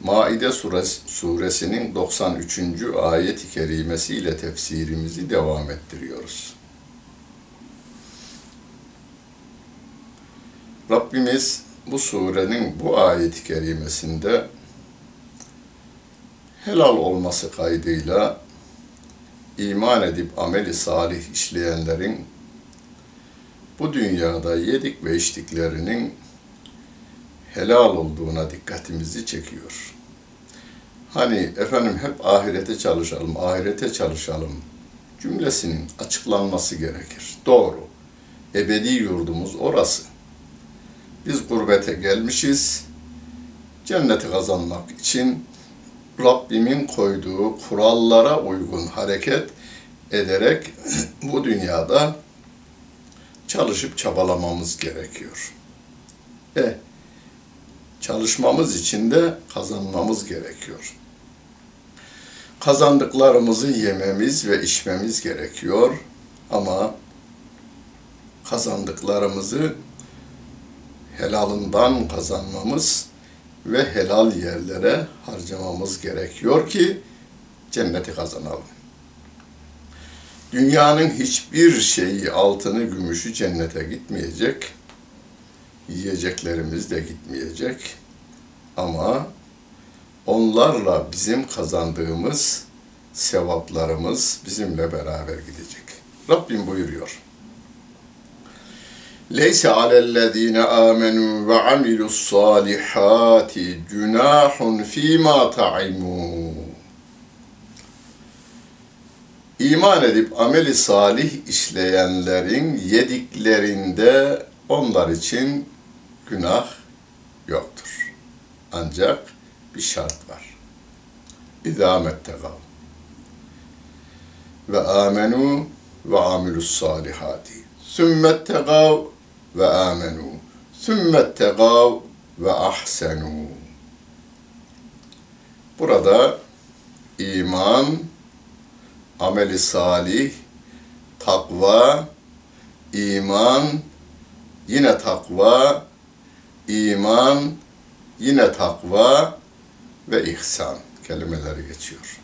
Maide suresi, suresinin 93. ayet-i kerimesiyle tefsirimizi devam ettiriyoruz. Rabbimiz bu surenin bu ayet-i kerimesinde helal olması kaydıyla iman edip ameli salih işleyenlerin bu dünyada yedik ve içtiklerinin helal olduğuna dikkatimizi çekiyor. Hani efendim hep ahirete çalışalım, ahirete çalışalım cümlesinin açıklanması gerekir. Doğru. Ebedi yurdumuz orası. Biz gurbete gelmişiz. Cenneti kazanmak için Rabbimin koyduğu kurallara uygun hareket ederek bu dünyada çalışıp çabalamamız gerekiyor. E, çalışmamız için de kazanmamız gerekiyor. Kazandıklarımızı yememiz ve içmemiz gerekiyor ama kazandıklarımızı helalından kazanmamız ve helal yerlere harcamamız gerekiyor ki cenneti kazanalım. Dünyanın hiçbir şeyi, altını, gümüşü cennete gitmeyecek. Yiyeceklerimiz de gitmeyecek. Ama onlarla bizim kazandığımız sevaplarımız bizimle beraber gidecek. Rabbim buyuruyor. Leyse alellezine amenu ve amilus salihati günahun fîmâ ta'imu. İman edip ameli salih işleyenlerin yediklerinde onlar için günah yoktur. Ancak bir şart var. İdamettegav. Ve amenu ve amilus salihati. Sümmettegav ve amenu. Sümmettegav ve ahsenu. Burada iman, ameli salih, takva, iman, yine takva, iman, yine takva ve ihsan kelimeleri geçiyor.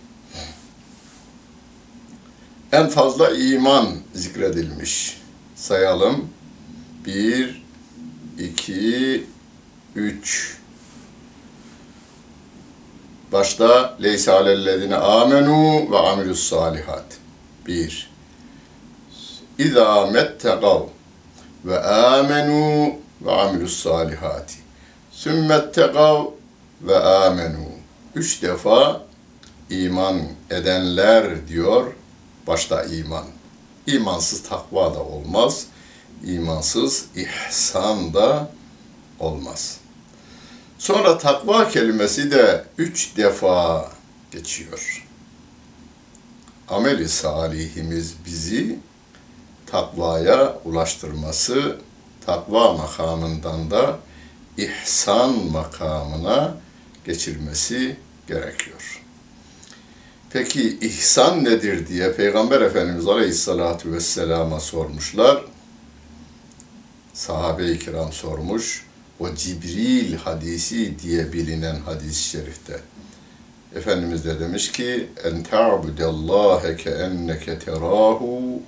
En fazla iman zikredilmiş. Sayalım. Bir, iki, üç. Başta leysa alellezine amenu ve amilus salihat. Bir. İzâ mettegav ve amenu ve amilus salihati. Sümmettegav ve amenu. Üç defa iman edenler diyor, başta iman. İmansız takva da olmaz, imansız ihsan da olmaz. Sonra takva kelimesi de üç defa geçiyor. Ameli salihimiz bizi takvaya ulaştırması, takva makamından da ihsan makamına geçirmesi gerekiyor. Peki ihsan nedir diye Peygamber Efendimiz Aleyhisselatü Vesselam'a sormuşlar. Sahabe-i kiram sormuş. O Cibril hadisi diye bilinen hadis-i şerifte. Efendimiz de demiş ki en ta'budallâhe ke enneke terâhu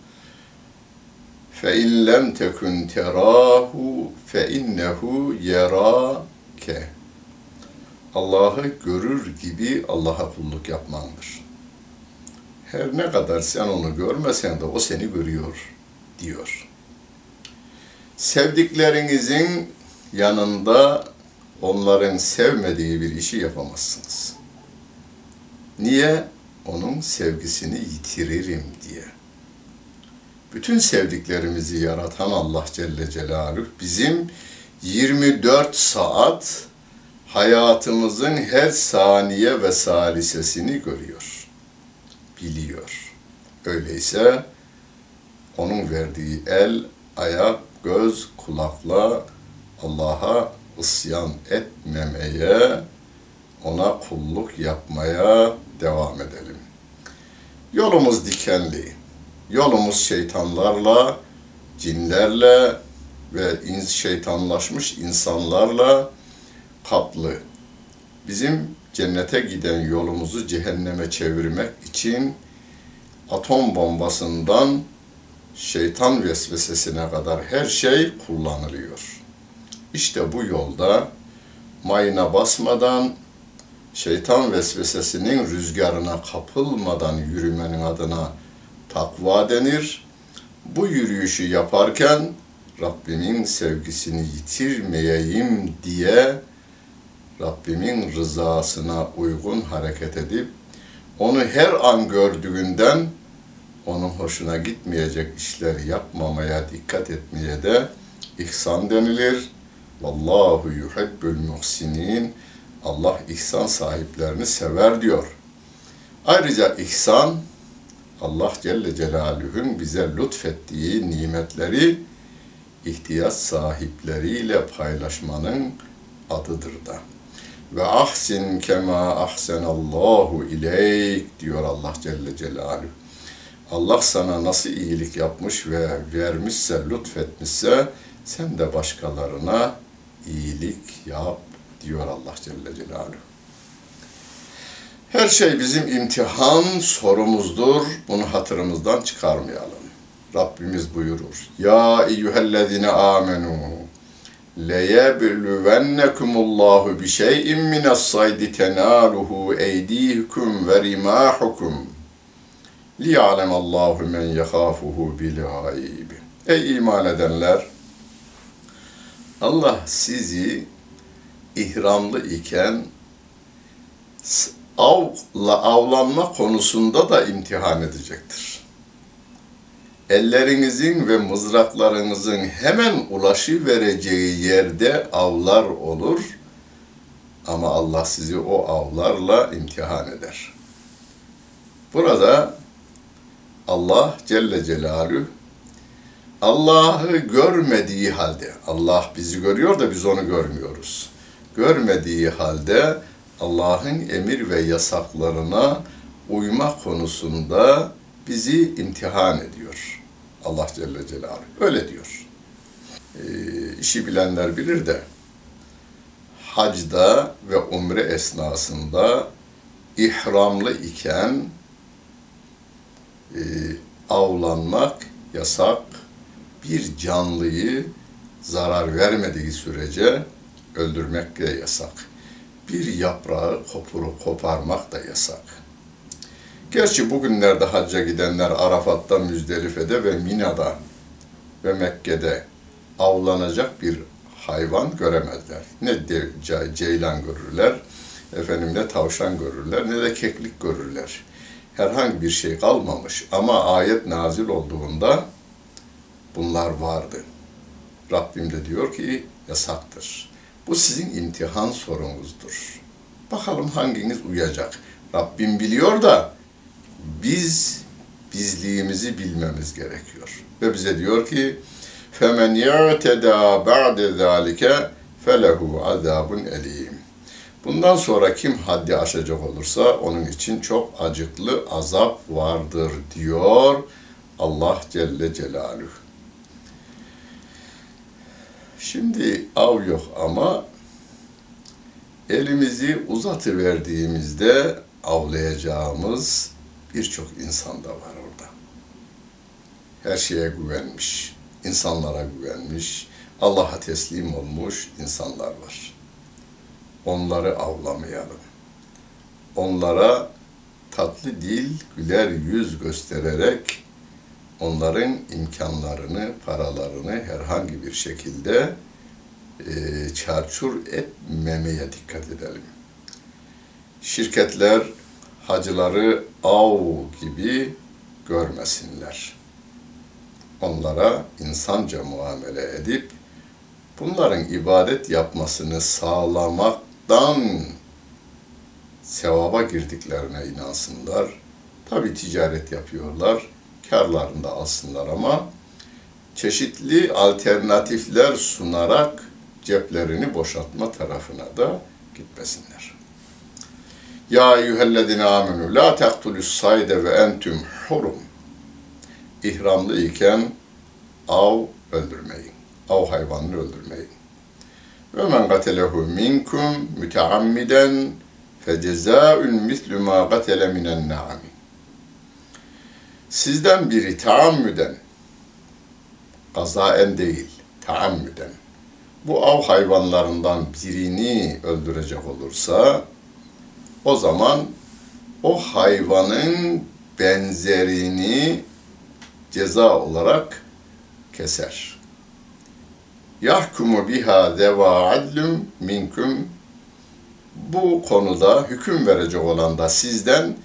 fe in lem tekun terahu fe innehu yerake. Allah'ı görür gibi Allah'a kulluk yapmandır. Her ne kadar sen onu görmesen de o seni görüyor diyor. Sevdiklerinizin yanında onların sevmediği bir işi yapamazsınız. Niye? Onun sevgisini yitiririm diye. Bütün sevdiklerimizi yaratan Allah Celle Celaluhu bizim 24 saat hayatımızın her saniye ve salisesini görüyor, biliyor. Öyleyse onun verdiği el, ayak, göz, kulakla Allah'a isyan etmemeye, ona kulluk yapmaya devam edelim. Yolumuz dikenli. Yolumuz şeytanlarla, cinlerle ve şeytanlaşmış insanlarla kaplı. Bizim cennete giden yolumuzu cehenneme çevirmek için atom bombasından şeytan vesvesesine kadar her şey kullanılıyor. İşte bu yolda mayına basmadan, şeytan vesvesesinin rüzgarına kapılmadan yürümenin adına takva denir. Bu yürüyüşü yaparken Rabbimin sevgisini yitirmeyeyim diye Rabbimin rızasına uygun hareket edip onu her an gördüğünden onun hoşuna gitmeyecek işler yapmamaya dikkat etmeye de ihsan denilir. Vallahu yuhibbul muhsinin. Allah ihsan sahiplerini sever diyor. Ayrıca ihsan Allah Celle Celaluhu'nun bize lütfettiği nimetleri ihtiyaç sahipleriyle paylaşmanın adıdır da. Ve ahsin kema ahsenallahu ileyk diyor Allah Celle Celaluhu. Allah sana nasıl iyilik yapmış ve vermişse, lütfetmişse sen de başkalarına iyilik yap diyor Allah Celle Celaluhu. Her şey bizim imtihan sorumuzdur. Bunu hatırımızdan çıkarmayalım. Rabbimiz buyurur. Ya eyyühellezine amenu leyebluvennekumullahu bi şey'in minas saydi tenaluhu eydihukum ve rimahukum liya'lemallahu men yekhafuhu bil gayb. Ey iman edenler! Allah sizi ihramlı iken avla avlanma konusunda da imtihan edecektir. Ellerinizin ve mızraklarınızın hemen ulaşı vereceği yerde avlar olur ama Allah sizi o avlarla imtihan eder. Burada Allah Celle Celaluhu Allah'ı görmediği halde, Allah bizi görüyor da biz onu görmüyoruz. Görmediği halde Allah'ın emir ve yasaklarına uyma konusunda bizi imtihan ediyor. Allah Celle Celaluhu. Öyle diyor. E, işi bilenler bilir de hacda ve umre esnasında ihramlı iken e, avlanmak yasak. Bir canlıyı zarar vermediği sürece öldürmek de yasak. Bir yaprağı kopurup koparmak da yasak. Gerçi bugünlerde hacca gidenler Arafat'ta, Müzdelife'de ve Mina'da ve Mekke'de avlanacak bir hayvan göremezler. Ne de, ceylan görürler, efendim ne tavşan görürler, ne de keklik görürler. Herhangi bir şey kalmamış ama ayet nazil olduğunda bunlar vardı. Rabbim de diyor ki yasaktır. Bu sizin imtihan sorunuzdur. Bakalım hanginiz uyacak. Rabbim biliyor da biz bizliğimizi bilmemiz gerekiyor. Ve bize diyor ki فَمَنْ يَعْتَدَى بَعْدَ ذَٰلِكَ فَلَهُ عَذَابٌ اَلِيمٌ Bundan sonra kim haddi aşacak olursa onun için çok acıklı azap vardır diyor Allah Celle Celaluhu. Şimdi av yok ama elimizi uzatıverdiğimizde avlayacağımız birçok insan da var orada. Her şeye güvenmiş, insanlara güvenmiş, Allah'a teslim olmuş insanlar var. Onları avlamayalım. Onlara tatlı dil, güler yüz göstererek onların imkanlarını, paralarını herhangi bir şekilde e, çarçur etmemeye dikkat edelim. Şirketler hacıları av gibi görmesinler. Onlara insanca muamele edip bunların ibadet yapmasını sağlamak ticaretten sevaba girdiklerine inansınlar. Tabi ticaret yapıyorlar, karlarını da alsınlar ama çeşitli alternatifler sunarak ceplerini boşaltma tarafına da gitmesinler. Ya eyyühellezine amenu la tektulus sayde ve entüm hurum. İhramlı iken av öldürmeyin. Av hayvanını öldürmeyin. Ve men gatelehu minkum müteammiden fecezaun mislu ma gatele minen na'ami. Sizden biri taammüden, kazaen değil, taammüden, bu av hayvanlarından birini öldürecek olursa, o zaman o hayvanın benzerini ceza olarak keser. Yahkumu biha deva adlum minkum. Bu konuda hüküm verecek olan da sizden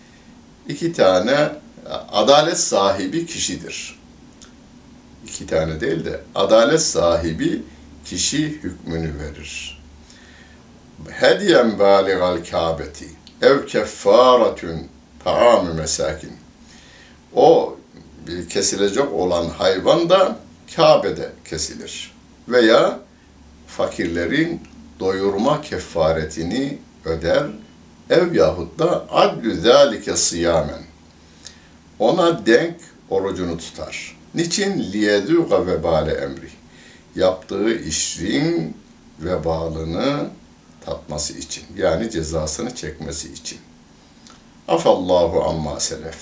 iki tane adalet sahibi kişidir. İki tane değil de adalet sahibi kişi hükmünü verir. Hediyen baligal kâbeti ev keffaretün taamü mesakin. O kesilecek olan hayvan da Kabe'de kesilir. Veya fakirlerin doyurma kefaretini öder. Ev yahut da adlü zâlike sıyamen. Ona denk orucunu tutar. Niçin? Liyedûga vebale emri. Yaptığı işin vebalını tatması için. Yani cezasını çekmesi için. Afallahu amma selef.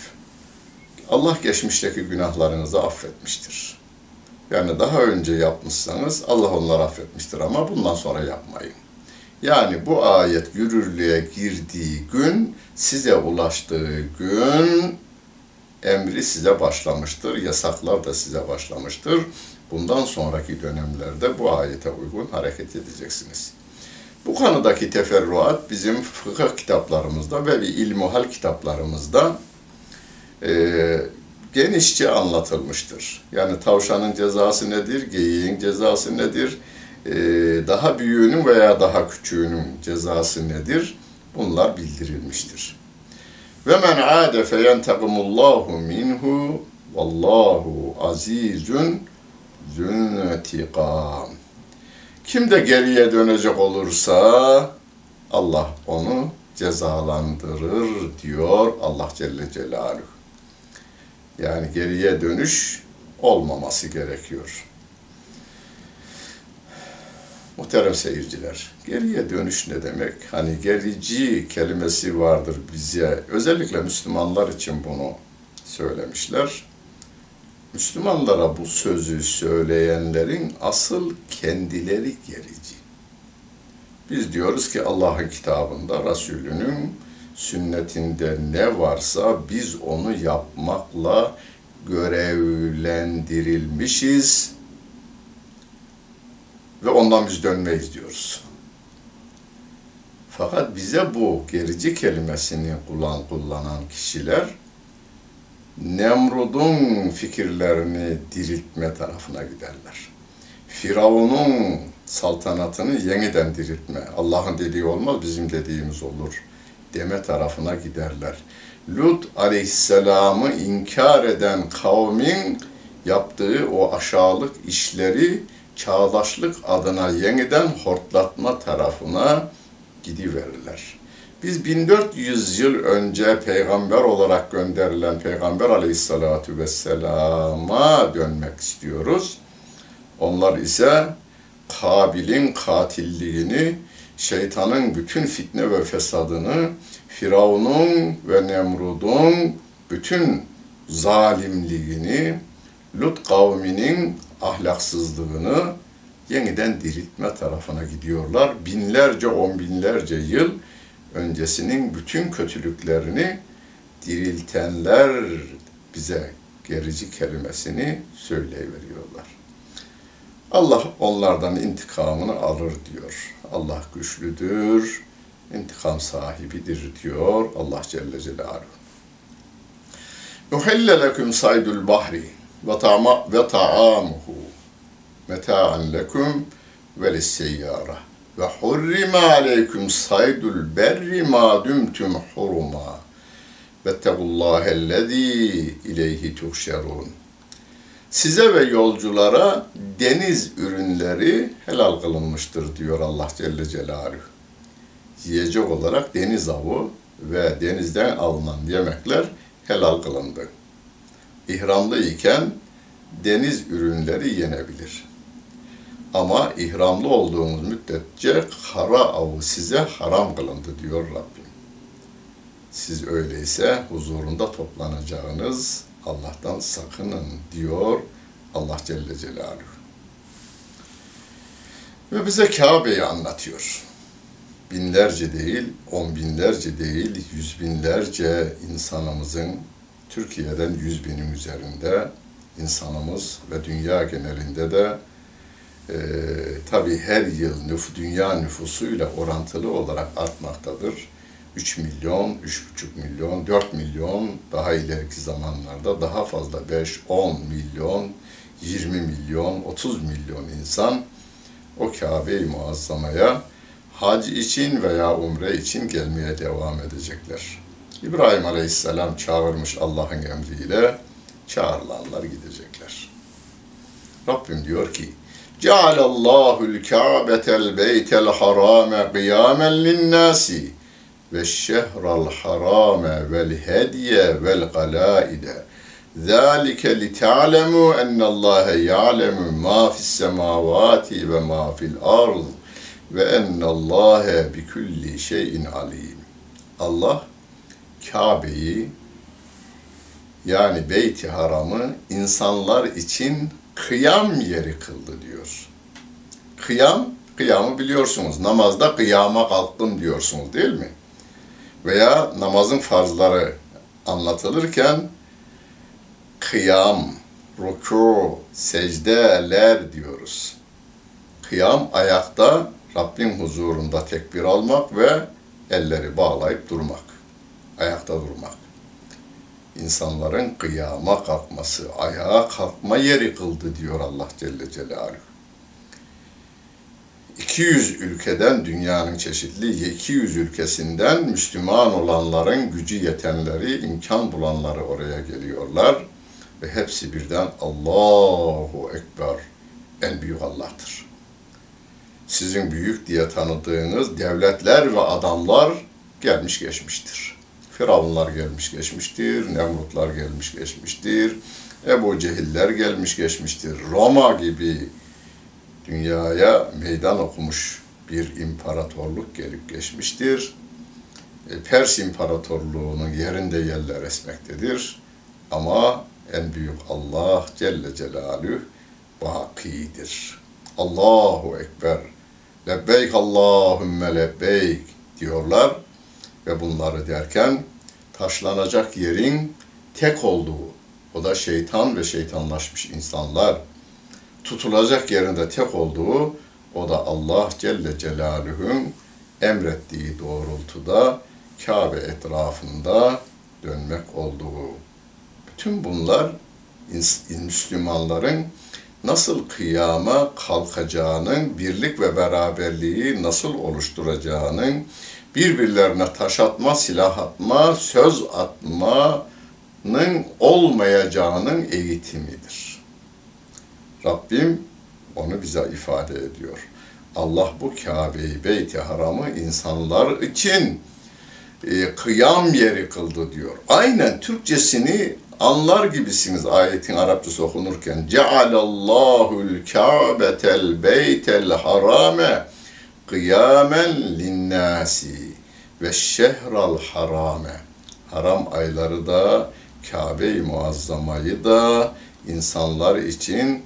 Allah geçmişteki günahlarınızı affetmiştir. Yani daha önce yapmışsanız Allah onları affetmiştir ama bundan sonra yapmayın. Yani bu ayet yürürlüğe girdiği gün, size ulaştığı gün emri size başlamıştır, yasaklar da size başlamıştır. Bundan sonraki dönemlerde bu ayete uygun hareket edeceksiniz. Bu konudaki teferruat bizim fıkıh kitaplarımızda ve ilmuhal kitaplarımızda e, genişçe anlatılmıştır. Yani tavşanın cezası nedir, geyiğin cezası nedir, e, daha büyüğünün veya daha küçüğünün cezası nedir? Bunlar bildirilmiştir. Ve men ade feyentekumullahu minhu vallahu azizun züntikam. Kim de geriye dönecek olursa Allah onu cezalandırır diyor Allah Celle Celaluhu. Yani geriye dönüş olmaması gerekiyor. Muhterem seyirciler, geriye dönüş ne demek? Hani gerici kelimesi vardır bize, özellikle Müslümanlar için bunu söylemişler. Müslümanlara bu sözü söyleyenlerin asıl kendileri gerici. Biz diyoruz ki Allah'ın kitabında, Resulünün sünnetinde ne varsa biz onu yapmakla görevlendirilmişiz ve ondan biz dönmeyiz diyoruz. Fakat bize bu gerici kelimesini kullan, kullanan kişiler Nemrud'un fikirlerini diriltme tarafına giderler. Firavun'un saltanatını yeniden diriltme. Allah'ın dediği olmaz, bizim dediğimiz olur deme tarafına giderler. Lut aleyhisselamı inkar eden kavmin yaptığı o aşağılık işleri çağdaşlık adına yeniden hortlatma tarafına gidiverirler. Biz 1400 yıl önce peygamber olarak gönderilen Peygamber aleyhissalatu vesselama dönmek istiyoruz. Onlar ise Kabil'in katilliğini, şeytanın bütün fitne ve fesadını, Firavun'un ve Nemrud'un bütün zalimliğini, Lut kavminin ahlaksızlığını yeniden diriltme tarafına gidiyorlar. Binlerce, on binlerce yıl öncesinin bütün kötülüklerini diriltenler bize gerici kelimesini söyleyiveriyorlar. Allah onlardan intikamını alır diyor. Allah güçlüdür, intikam sahibidir diyor Allah Celle Celaluhu. Uhille leküm saydul bahri ve ta'amuhu meta'an leküm ve lisseyyara ve hurrime aleyküm saydul berri ma dumtum huruma vettegullâhellezî ileyhi tuhşerûn. Size ve yolculara deniz ürünleri helal kılınmıştır diyor Allah Celle Celaluhu. Yiyecek olarak deniz avı ve denizden alınan yemekler helal kılındı. İhramlı iken deniz ürünleri yenebilir. Ama ihramlı olduğunuz müddetçe kara avı size haram kılındı diyor Rabbim. Siz öyleyse huzurunda toplanacağınız Allah'tan sakının diyor Allah Celle Celaluhu. Ve bize Kabe'yi anlatıyor. Binlerce değil, on binlerce değil, yüz binlerce insanımızın Türkiye'den yüz binin üzerinde insanımız ve dünya genelinde de e, tabii her yıl nüf, dünya nüfusuyla orantılı olarak artmaktadır. 3 milyon, 3,5 milyon, 4 milyon daha ileriki zamanlarda daha fazla 5, 10 milyon, 20 milyon, 30 milyon insan o Kabe-i Muazzama'ya hac için veya umre için gelmeye devam edecekler. İbrahim Aleyhisselam çağırmış Allah'ın emriyle, çağrılanlar gidecekler. Rabbim diyor ki, Cealallahu l-Ka'betel beytel harame kıyamen linnâsi ve şehral harame vel hediye vel galaide. ذَٰلِكَ لِتَعْلَمُوا اَنَّ اللّٰهَ يَعْلَمُ مَا فِي السَّمَاوَاتِ وَمَا فِي الْأَرْضِ وَاَنَّ اللّٰهَ بِكُلِّ شَيْءٍ عَلِيمٍ Allah Kabe'yi yani Beyt-i Haram'ı insanlar için kıyam yeri kıldı diyor. Kıyam, kıyamı biliyorsunuz. Namazda kıyama kalktım diyorsunuz değil mi? Veya namazın farzları anlatılırken kıyam, ruku, secdeler diyoruz. Kıyam ayakta Rabbin huzurunda tekbir almak ve elleri bağlayıp durmak. Ayakta durmak. İnsanların kıyama kalkması, ayağa kalkma yeri kıldı diyor Allah Celle Celaluhu. 200 ülkeden dünyanın çeşitli 200 ülkesinden Müslüman olanların gücü yetenleri, imkan bulanları oraya geliyorlar ve hepsi birden Allahu Ekber en büyük Allah'tır. Sizin büyük diye tanıdığınız devletler ve adamlar gelmiş geçmiştir. Firavunlar gelmiş geçmiştir, Nemrutlar gelmiş geçmiştir, Ebu Cehiller gelmiş geçmiştir. Roma gibi dünyaya meydan okumuş bir imparatorluk gelip geçmiştir. E, Pers İmparatorluğu'nun yerinde yerler esmektedir. Ama en büyük Allah Celle Celaluhu bakidir. Allahu Ekber. Lebbeyk Allahümme lebbeyk diyorlar ve bunları derken taşlanacak yerin tek olduğu, o da şeytan ve şeytanlaşmış insanlar tutulacak yerinde tek olduğu, o da Allah Celle Celaluhu'nun emrettiği doğrultuda Kabe etrafında dönmek olduğu. Bütün bunlar Müslümanların nasıl kıyama kalkacağının, birlik ve beraberliği nasıl oluşturacağının, birbirlerine taş atma, silah atma, söz atmanın olmayacağının eğitimidir. Rabbim onu bize ifade ediyor. Allah bu Kabe'yi, Beyt-i Haram'ı insanlar için e, kıyam yeri kıldı diyor. Aynen Türkçesini anlar gibisiniz ayetin Arapçası okunurken. Cealallahu'l Ka'betel beytel harame kıyamen linnâsi ve şehral harame. Haram ayları da Kabe-i Muazzama'yı da insanlar için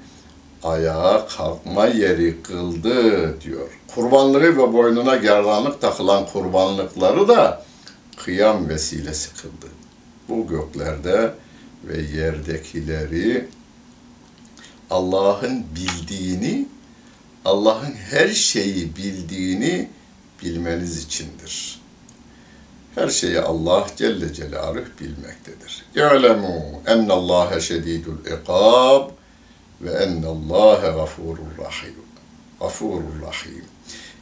ayağa kalkma yeri kıldı diyor. Kurbanları ve boynuna gerdanlık takılan kurbanlıkları da kıyam vesilesi kıldı. Bu göklerde ve yerdekileri Allah'ın bildiğini, Allah'ın her şeyi bildiğini bilmeniz içindir. Her şeyi Allah Celle Celaluhu bilmektedir. İ'lemû ennallâhe şedîdül ikâb ve ennallâhe gafûrur rahîm. Gafûrur rahîm.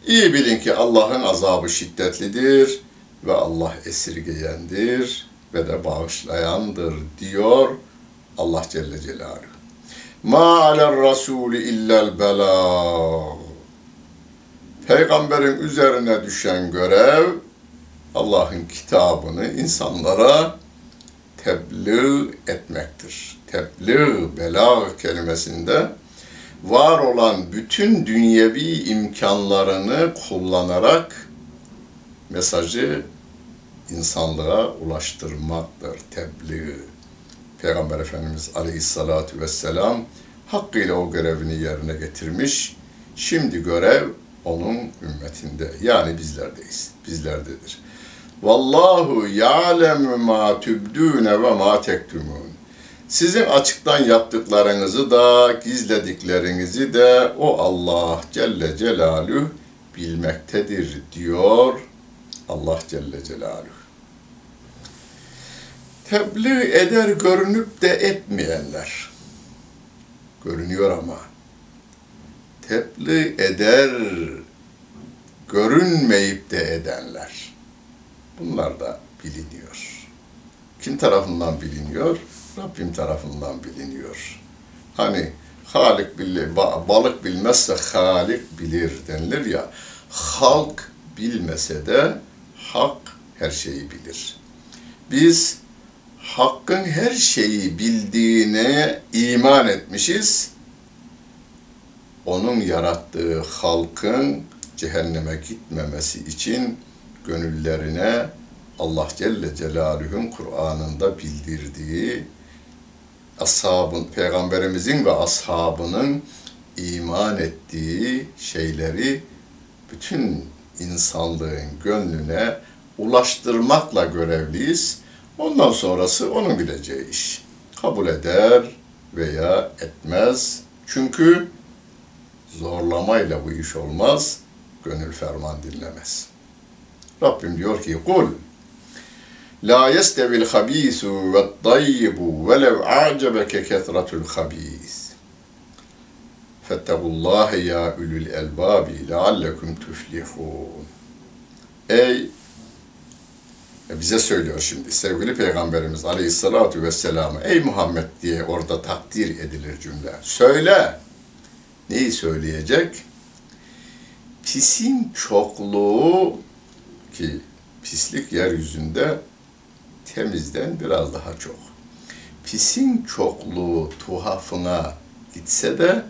İyi bilin ki Allah'ın azabı şiddetlidir ve Allah esirgeyendir ve de bağışlayandır diyor Allah Celle Celaluhu. Ma aler rasuli illel belâg. Peygamberin üzerine düşen görev Allah'ın kitabını insanlara tebliğ etmektir. Tebliğ, belag kelimesinde var olan bütün dünyevi imkanlarını kullanarak mesajı insanlığa ulaştırmaktır. Tebliğ. Peygamber Efendimiz Aleyhisselatü Vesselam hakkıyla o görevini yerine getirmiş. Şimdi görev onun ümmetinde. Yani bizlerdeyiz. Bizlerdedir. Vallahu ya'lemu ma tübdûne ve ma tektumun. Sizin açıktan yaptıklarınızı da gizlediklerinizi de o Allah Celle Celaluhu bilmektedir diyor Allah Celle Celaluhu. Tebliğ eder görünüp de etmeyenler. Görünüyor ama. Tebliğ eder görünmeyip de edenler. Bunlar da biliniyor. Kim tarafından biliniyor? Rabbim tarafından biliniyor. Hani Halik bilir, balık bilmezse Halik bilir denilir ya. Halk bilmese de hak her şeyi bilir. Biz hakkın her şeyi bildiğine iman etmişiz. Onun yarattığı halkın cehenneme gitmemesi için gönüllerine Allah Celle Celaluhu'nun Kur'an'ında bildirdiği ashabın, peygamberimizin ve ashabının iman ettiği şeyleri bütün insanlığın gönlüne ulaştırmakla görevliyiz. Ondan sonrası onun bileceği iş. Kabul eder veya etmez. Çünkü zorlamayla bu iş olmaz. Gönül ferman dinlemez. Rabbim diyor ki kul La yestevil habisu ve tayyibu velev a'cebeke ketretul habis. Fettegullahe ya ülül elbabi leallekum tuflihun. Ey bize söylüyor şimdi sevgili Peygamberimiz Aleyhisselatü Vesselam'ı ey Muhammed diye orada takdir edilir cümle. Söyle. Neyi söyleyecek? Pisin çokluğu ki pislik yeryüzünde temizden biraz daha çok. Pisin çokluğu tuhafına gitse de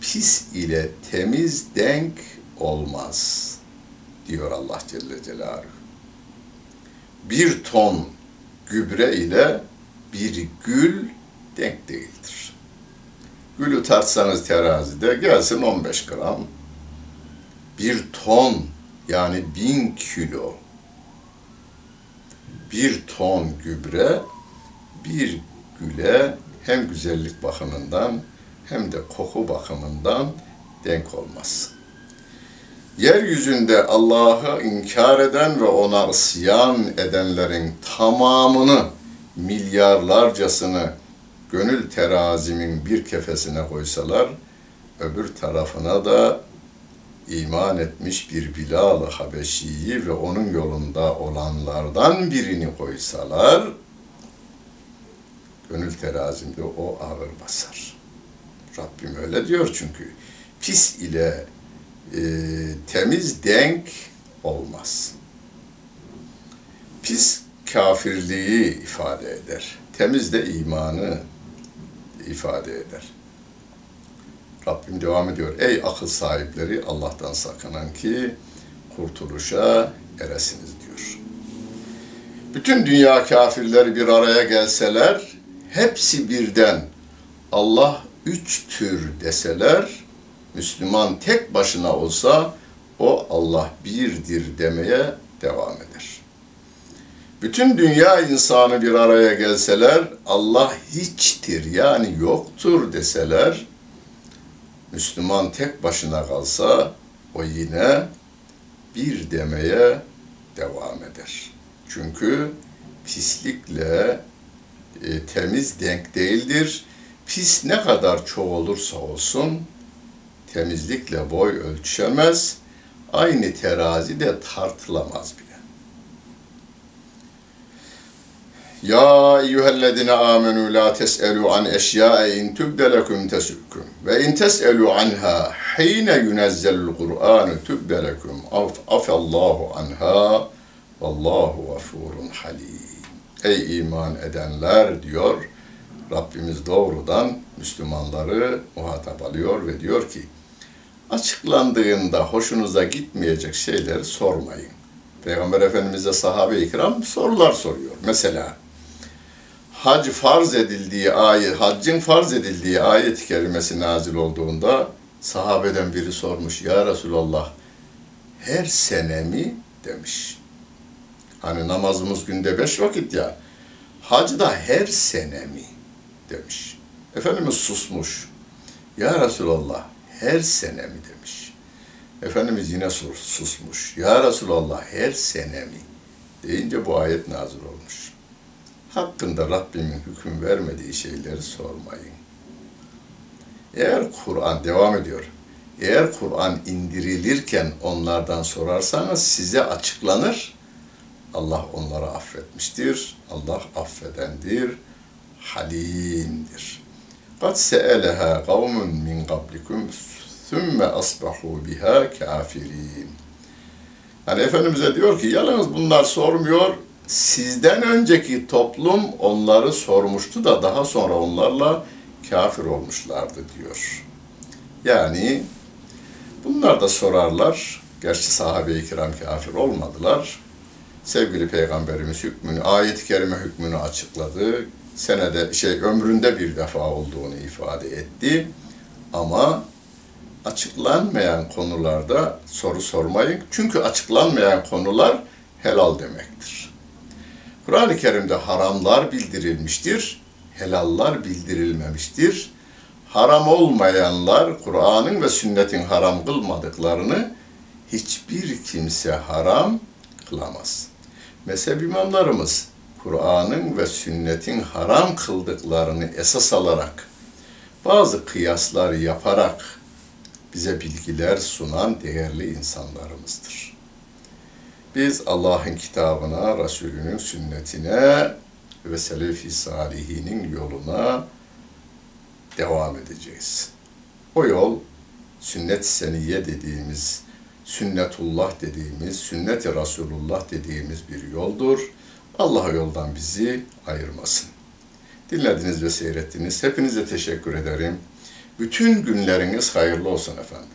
pis ile temiz denk olmaz diyor Allah Celle Celaluhu. Bir ton gübre ile bir gül denk değildir. Gülü tartsanız terazide gelsin 15 gram. Bir ton yani bin kilo bir ton gübre bir güle hem güzellik bakımından hem de koku bakımından denk olmaz. Yeryüzünde Allah'ı inkar eden ve ona isyan edenlerin tamamını milyarlarcasını gönül terazimin bir kefesine koysalar, öbür tarafına da iman etmiş bir Bilal-ı Habeşi'yi ve onun yolunda olanlardan birini koysalar, gönül terazimde o ağır basar. Rabbim öyle diyor çünkü. Pis ile e, temiz denk olmaz. Pis kafirliği ifade eder. Temiz de imanı ifade eder. Rabbim devam ediyor. Ey akıl sahipleri Allah'tan sakınan ki kurtuluşa eresiniz diyor. Bütün dünya kafirleri bir araya gelseler, hepsi birden Allah üç tür deseler, Müslüman tek başına olsa o Allah birdir demeye devam eder. Bütün dünya insanı bir araya gelseler, Allah hiçtir yani yoktur deseler, Müslüman tek başına kalsa o yine bir demeye devam eder. Çünkü pislikle e, temiz denk değildir. Pis ne kadar çok olursa olsun temizlikle boy ölçüşemez. aynı terazide tartılamaz bile. Ya eyyühellezine amenu la tes'elu an eşyae in tübde lekum ve in tes'elu anha hine yunezzelul Kur'anu tübde lekum af afallahu anha vallahu gafurun halim. Ey iman edenler diyor Rabbimiz doğrudan Müslümanları muhatap alıyor ve diyor ki açıklandığında hoşunuza gitmeyecek şeyleri sormayın. Peygamber Efendimiz'e sahabe-i kiram sorular soruyor. Mesela hac farz edildiği ayet, haccın farz edildiği ayet-i kerimesi nazil olduğunda sahabeden biri sormuş. Ya Resulallah her sene mi demiş. Hani namazımız günde beş vakit ya. Hac da her sene mi demiş. Efendimiz susmuş. Ya Resulallah her sene mi demiş. Efendimiz yine sus, susmuş. Ya Resulallah her sene mi? Deyince bu ayet nazil olmuş. Hakkında Rabbimin hüküm vermediği şeyleri sormayın. Eğer Kur'an devam ediyor. Eğer Kur'an indirilirken onlardan sorarsanız size açıklanır. Allah onları affetmiştir. Allah affedendir. Halimdir. قَدْ سَأَلَهَا قَوْمٌ مِّنْ قَبْلِكُمْ ثُمَّ أَصْبَحُوا بِهَا كَافِرِينَ Yani Efendimiz'e diyor ki yalnız bunlar sormuyor. Sizden önceki toplum onları sormuştu da daha sonra onlarla kafir olmuşlardı diyor. Yani bunlar da sorarlar. Gerçi sahabe-i kiram kafir olmadılar. Sevgili Peygamberimiz hükmünü, ayet-i kerime hükmünü açıkladı. Senede şey ömründe bir defa olduğunu ifade etti. Ama açıklanmayan konularda soru sormayın. Çünkü açıklanmayan konular helal demektir. Kur'an-ı Kerim'de haramlar bildirilmiştir, helallar bildirilmemiştir. Haram olmayanlar Kur'an'ın ve sünnetin haram kılmadıklarını hiçbir kimse haram kılamaz. Mezhep imamlarımız Kur'an'ın ve sünnetin haram kıldıklarını esas alarak bazı kıyaslar yaparak bize bilgiler sunan değerli insanlarımızdır. Biz Allah'ın kitabına, Resulünün sünnetine ve Selefi Salihinin yoluna devam edeceğiz. O yol sünnet seniye dediğimiz, sünnetullah dediğimiz, sünnet-i Resulullah dediğimiz bir yoldur. Allah yoldan bizi ayırmasın. Dinlediniz ve seyrettiniz. Hepinize teşekkür ederim. Bütün günleriniz hayırlı olsun efendim.